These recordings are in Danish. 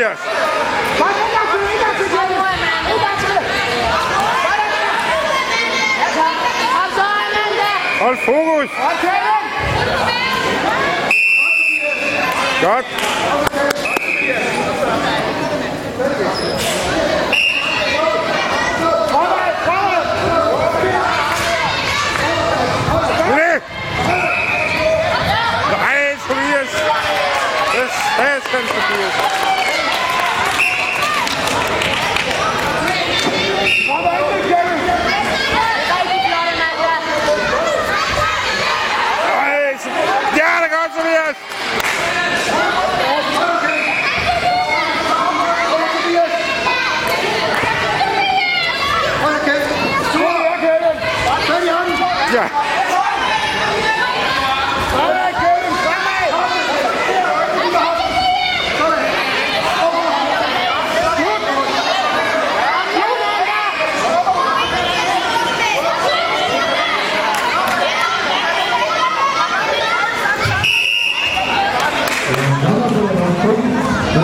Amanda! Hold fokus! Hold Kevin. Godt! Fremad, fremad. René! Nej, Tobias! Det er satan, Tobias! Fremad, ikke Kevin. Rigtig flot, Amanda! Nej, Så- ja, det er godt, Tobias! Super, Kevin. Fat i hånden. Ja, Fremad, Kevin, fremad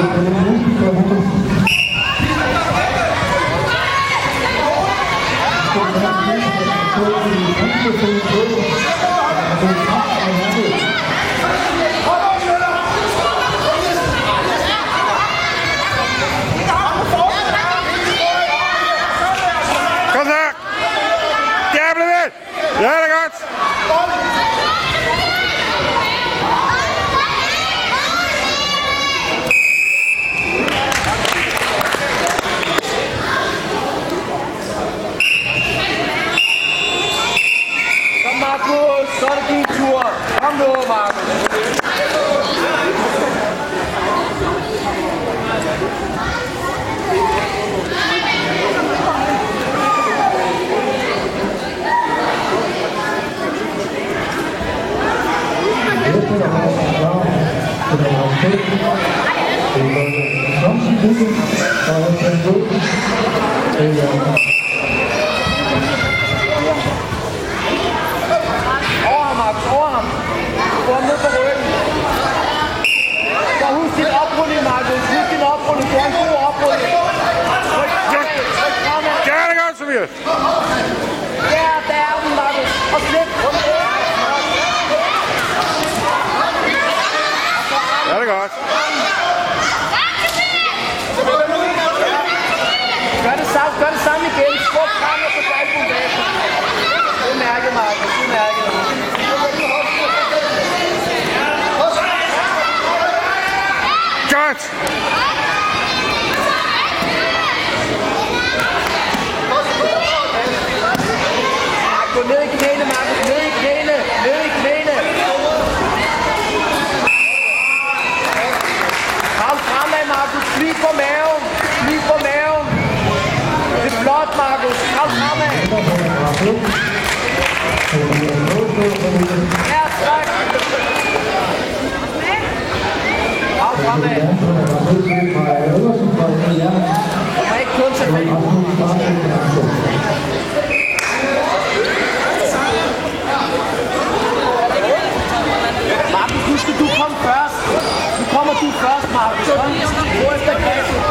kom så! Ja, bliv ved! Ja, det er godt! Kom Markus, så er det din tur. Kom nu, Markus. Over ham, over ham. Få ham ned på ryggen. Så husk din oprulling, Markus. Husk din oprulling. Du har en god oprulling. Ryk fremad, ryk det godt, Tobias! Godt! Gør det samme, gør det samme igen. Skub frem og på balbubasen. Det er mærket, Markus. Det er mærket. Godt! Gå ned i knæene, Markus. Ned i knæene. Ned i knæene. Kom fremad, på maven. Flyg på maven. Det er flot, Markus. Kom fremad. You cross my Så der